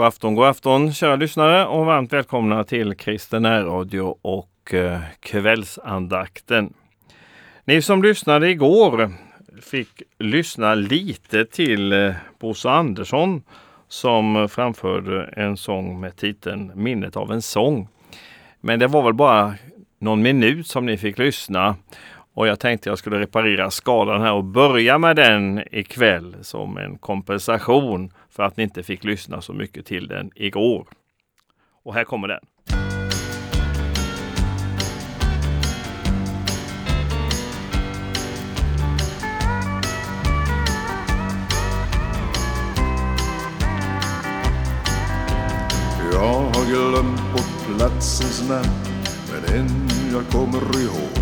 God afton, god afton kära lyssnare och varmt välkomna till Kristen Radio och eh, kvällsandakten. Ni som lyssnade igår fick lyssna lite till eh, Bosse Andersson som framförde en sång med titeln Minnet av en sång. Men det var väl bara någon minut som ni fick lyssna och jag tänkte jag skulle reparera skadan här och börja med den ikväll som en kompensation för att ni inte fick lyssna så mycket till den igår. Och här kommer den. Jag har glömt bort platsens namn Men än jag kommer ihåg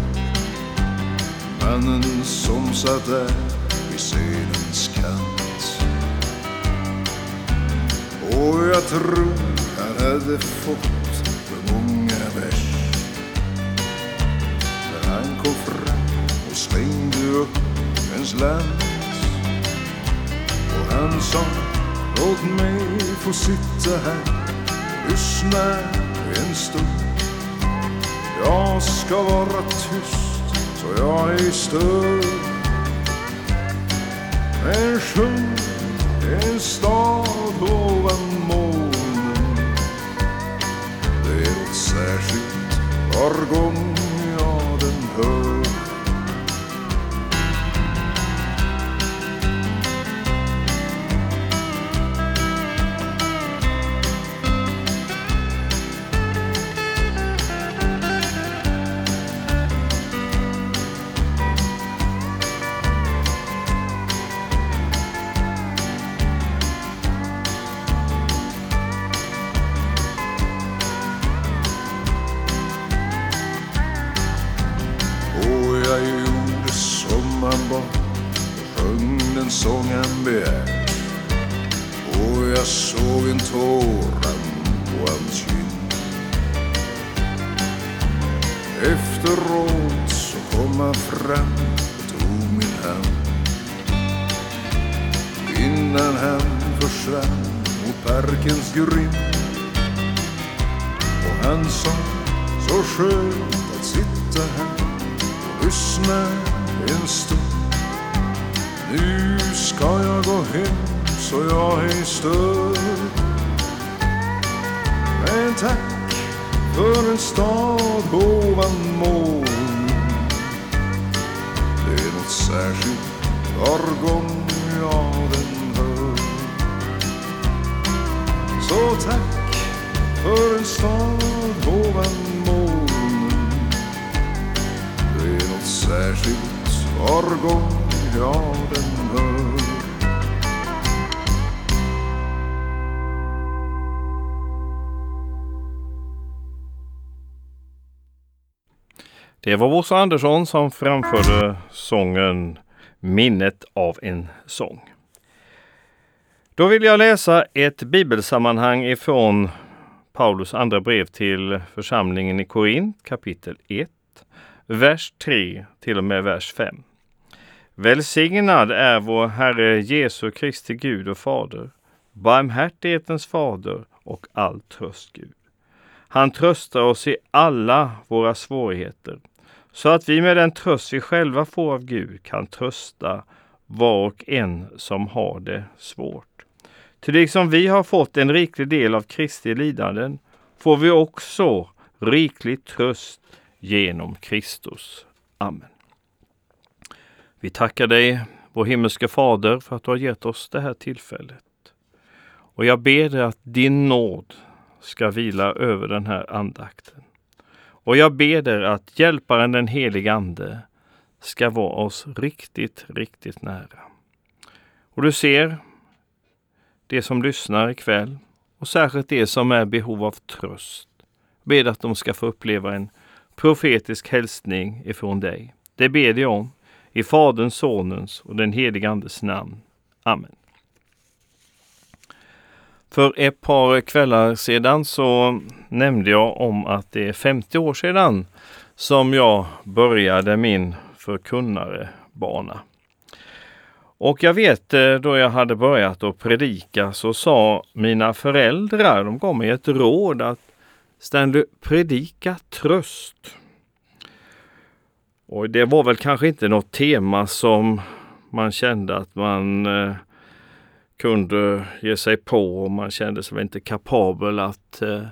Mannen som satt där vid scenens kant och jag tror han hade fått för många vers. När han kom fram och slängde upp en slant Och han sa Låt mig få sitta här och lyssna en stund. Jag ska vara tyst så jag ej stör Men sjung en stad Innan han försvann mot parkens grind Och han sa så skönt att sitta här och lyssna en stund. Nu ska jag gå hem så jag ej stör Men tack för en stad ovan moln. Det är något särskilt var gång jag Så tack för en stad ovan molnen Det är något särskilt var gång jag den hör Det var Bosse Andersson som framförde sången Minnet av en sång. Då vill jag läsa ett bibelsammanhang ifrån Paulus andra brev till församlingen i Korint kapitel 1, vers 3 till och med vers 5. Välsignad är vår Herre Jesu Kristi Gud och Fader, barmhärtighetens Fader och all tröst Gud. Han tröstar oss i alla våra svårigheter så att vi med den tröst vi själva får av Gud kan trösta var och en som har det svårt. Till liksom vi har fått en riklig del av Kristi lidanden får vi också riklig tröst genom Kristus. Amen. Vi tackar dig, vår himmelske Fader, för att du har gett oss det här tillfället. Och jag ber dig att din nåd ska vila över den här andakten. Och jag ber dig att hjälparen den helige Ande ska vara oss riktigt, riktigt nära. Och du ser de som lyssnar ikväll och särskilt de som är i behov av tröst. Ber att de ska få uppleva en profetisk hälsning ifrån dig. Det ber jag om i Faderns, Sonens och den helige Andes namn. Amen. För ett par kvällar sedan så nämnde jag om att det är 50 år sedan som jag började min förkunnarebana. Och jag vet eh, då jag hade börjat att predika så sa mina föräldrar, de gav mig ett råd att Stanley, predika tröst. Och det var väl kanske inte något tema som man kände att man eh, kunde ge sig på och man kände sig inte kapabel att eh,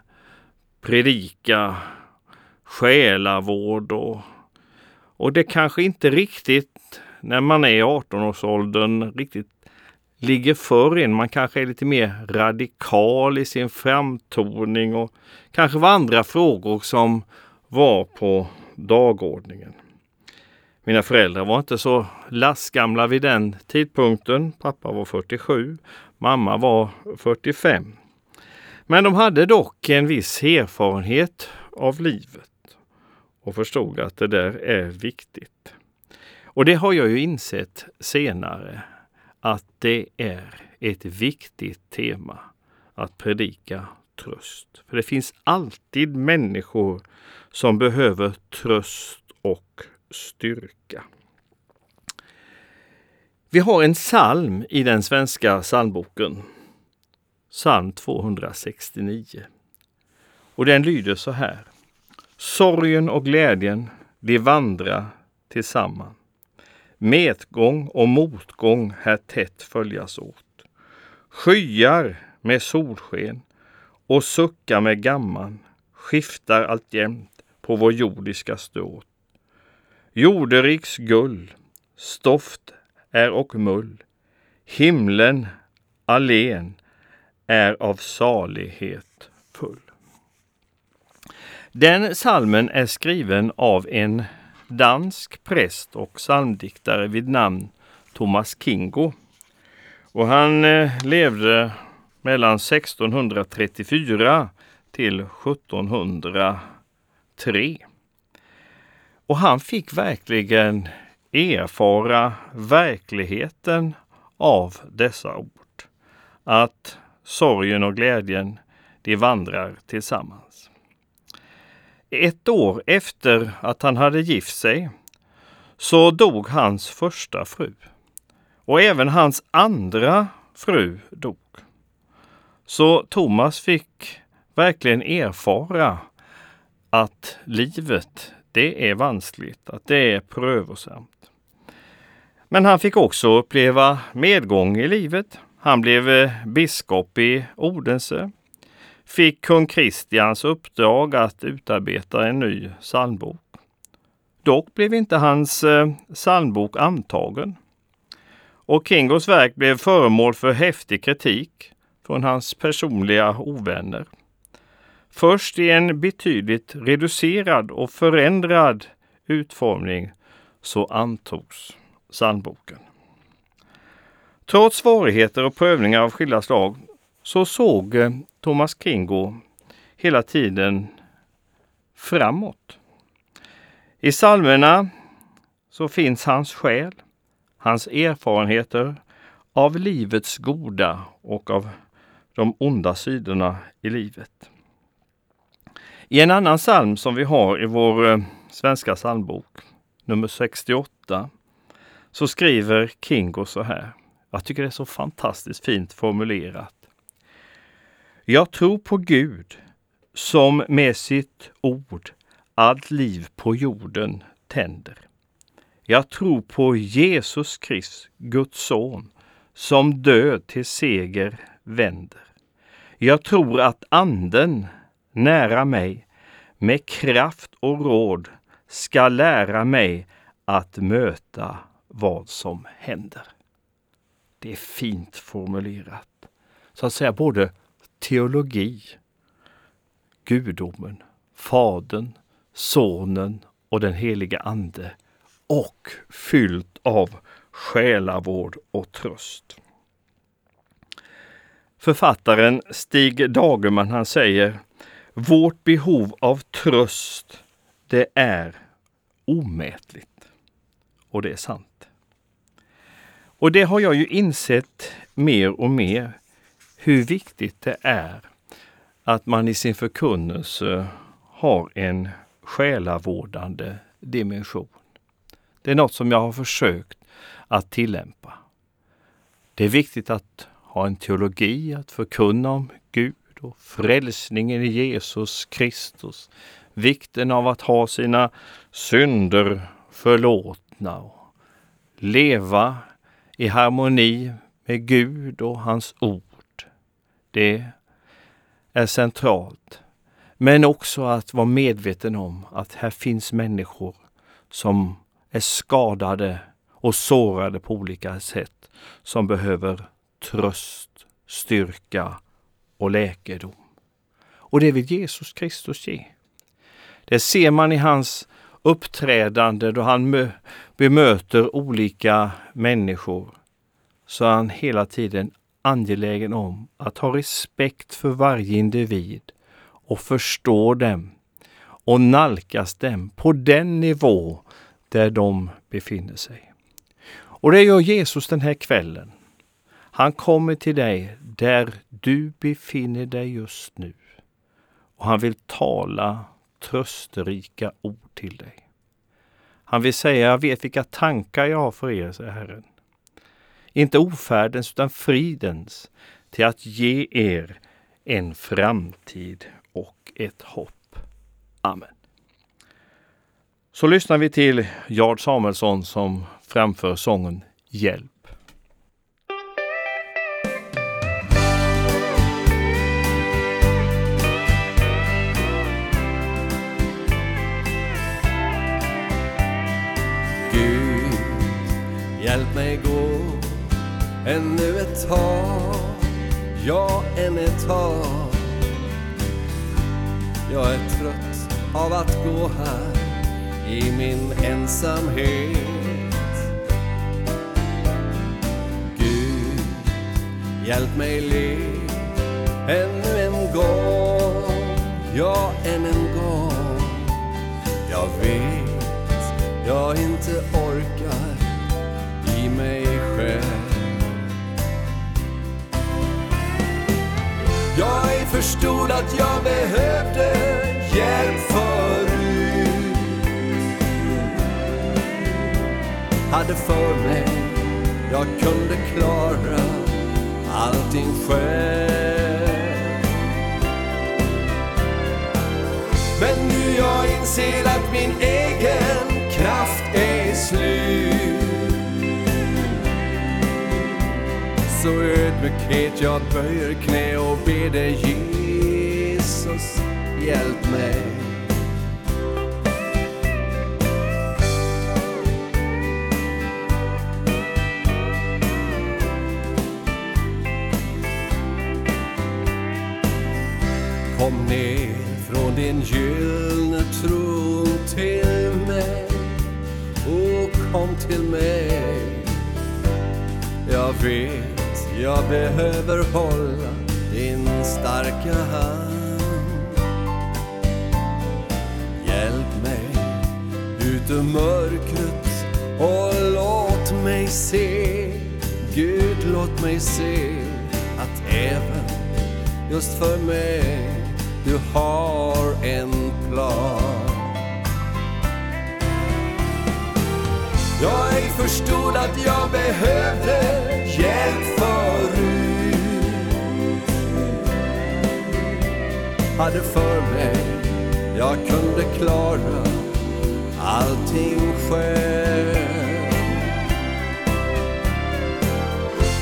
predika själavård och, och det kanske inte riktigt när man är i 18-årsåldern riktigt ligger för en. Man kanske är lite mer radikal i sin framtoning och kanske var andra frågor som var på dagordningen. Mina föräldrar var inte så lastgamla vid den tidpunkten. Pappa var 47, mamma var 45. Men de hade dock en viss erfarenhet av livet och förstod att det där är viktigt. Och det har jag ju insett senare att det är ett viktigt tema att predika tröst. För det finns alltid människor som behöver tröst och styrka. Vi har en psalm i den svenska psalmboken. Psalm 269. Och den lyder så här. Sorgen och glädjen, de vandrar tillsammans. Medgång och motgång här tätt följas åt. Skyar med solsken och suckar med gamman skiftar alltjämt på vår jordiska ståt. Jorderiks gull, stoft är och mull. Himlen allen är av salighet full. Den salmen är skriven av en dansk präst och psalmdiktare vid namn Thomas Kingo. Och han eh, levde mellan 1634 till 1703. Och han fick verkligen erfara verkligheten av dessa ord. Att sorgen och glädjen, de vandrar tillsammans. Ett år efter att han hade gift sig så dog hans första fru. Och även hans andra fru dog. Så Thomas fick verkligen erfara att livet, det är vanskligt, att det är prövosamt. Men han fick också uppleva medgång i livet. Han blev biskop i Odense fick kung Kristians uppdrag att utarbeta en ny psalmbok. Dock blev inte hans eh, psalmbok antagen. Och Kingos verk blev föremål för häftig kritik från hans personliga ovänner. Först i en betydligt reducerad och förändrad utformning så antogs psalmboken. Trots svårigheter och prövningar av skilda slag så såg eh, Thomas Kingo hela tiden framåt. I psalmerna så finns hans själ, hans erfarenheter av livets goda och av de onda sidorna i livet. I en annan psalm som vi har i vår eh, svenska psalmbok, nummer 68, så skriver Kingo så här. Jag tycker det är så fantastiskt fint formulerat. Jag tror på Gud som med sitt ord allt liv på jorden tänder. Jag tror på Jesus Krist, Guds son, som död till seger vänder. Jag tror att Anden nära mig med kraft och råd ska lära mig att möta vad som händer. Det är fint formulerat. Så att säga både teologi, gudomen, Fadern, Sonen och den heliga Ande och fyllt av själavård och tröst. Författaren Stig Dagerman han säger Vårt behov av tröst det är omätligt. Och det är sant. Och det har jag ju insett mer och mer hur viktigt det är att man i sin förkunnelse har en själavårdande dimension. Det är något som jag har försökt att tillämpa. Det är viktigt att ha en teologi, att förkunna om Gud och frälsningen i Jesus Kristus. Vikten av att ha sina synder förlåtna och leva i harmoni med Gud och hans ord. Det är centralt. Men också att vara medveten om att här finns människor som är skadade och sårade på olika sätt som behöver tröst, styrka och läkedom. Och det vill Jesus Kristus ge. Det ser man i hans uppträdande då han bemöter olika människor. Så han hela tiden angelägen om att ha respekt för varje individ och förstå dem och nalkas dem på den nivå där de befinner sig. Och det gör Jesus den här kvällen. Han kommer till dig där du befinner dig just nu. Och han vill tala trösterika ord till dig. Han vill säga, jag vet vilka tankar jag har för er, säger Herren. Inte ofärdens utan fridens, till att ge er en framtid och ett hopp. Amen. Så lyssnar vi till Jard Samuelsson som framför sången Hjälp. Ännu ett tag, ja, än ett tag. Jag är trött av att gå här i min ensamhet. Gud, hjälp mig le ännu en gång, ja, än en gång. Jag vet jag inte orkar i mig själv. Jag är förstod att jag behövde hjälp förut. Hade för mig jag kunde klara allting själv. Men nu jag inser ödmjukhet jag böjer knä och ber dig Jesus, hjälp mig. Kom ner från din gyllene tron till mig och kom till mig. Jag vet jag behöver hålla din starka hand. Hjälp mig ut ur mörkret och låt mig se, Gud låt mig se att även just för mig du har en plan. Jag är förstod att jag behövde Hade för mig jag kunde klara allting själv.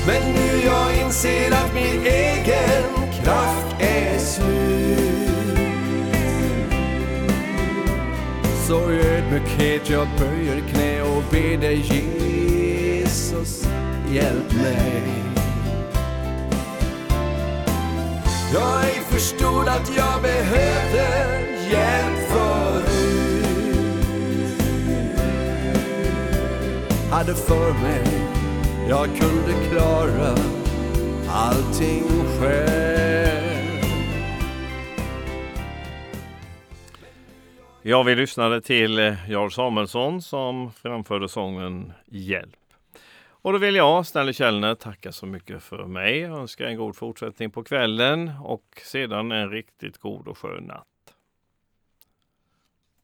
Men nu jag inser att min egen kraft är slut. Så i ödmjukhet jag böjer knä och ber dig Jesus, hjälp mig. Jag förstod att jag behövde hjälp förut. Hade för mig jag kunde klara allting själv. Ja, vi lyssnade till eh, Jarl Samuelsson som framförde sången Hjälp. Och då vill jag, Stanley Källner, tacka så mycket för mig. Jag önskar en god fortsättning på kvällen och sedan en riktigt god och skön natt.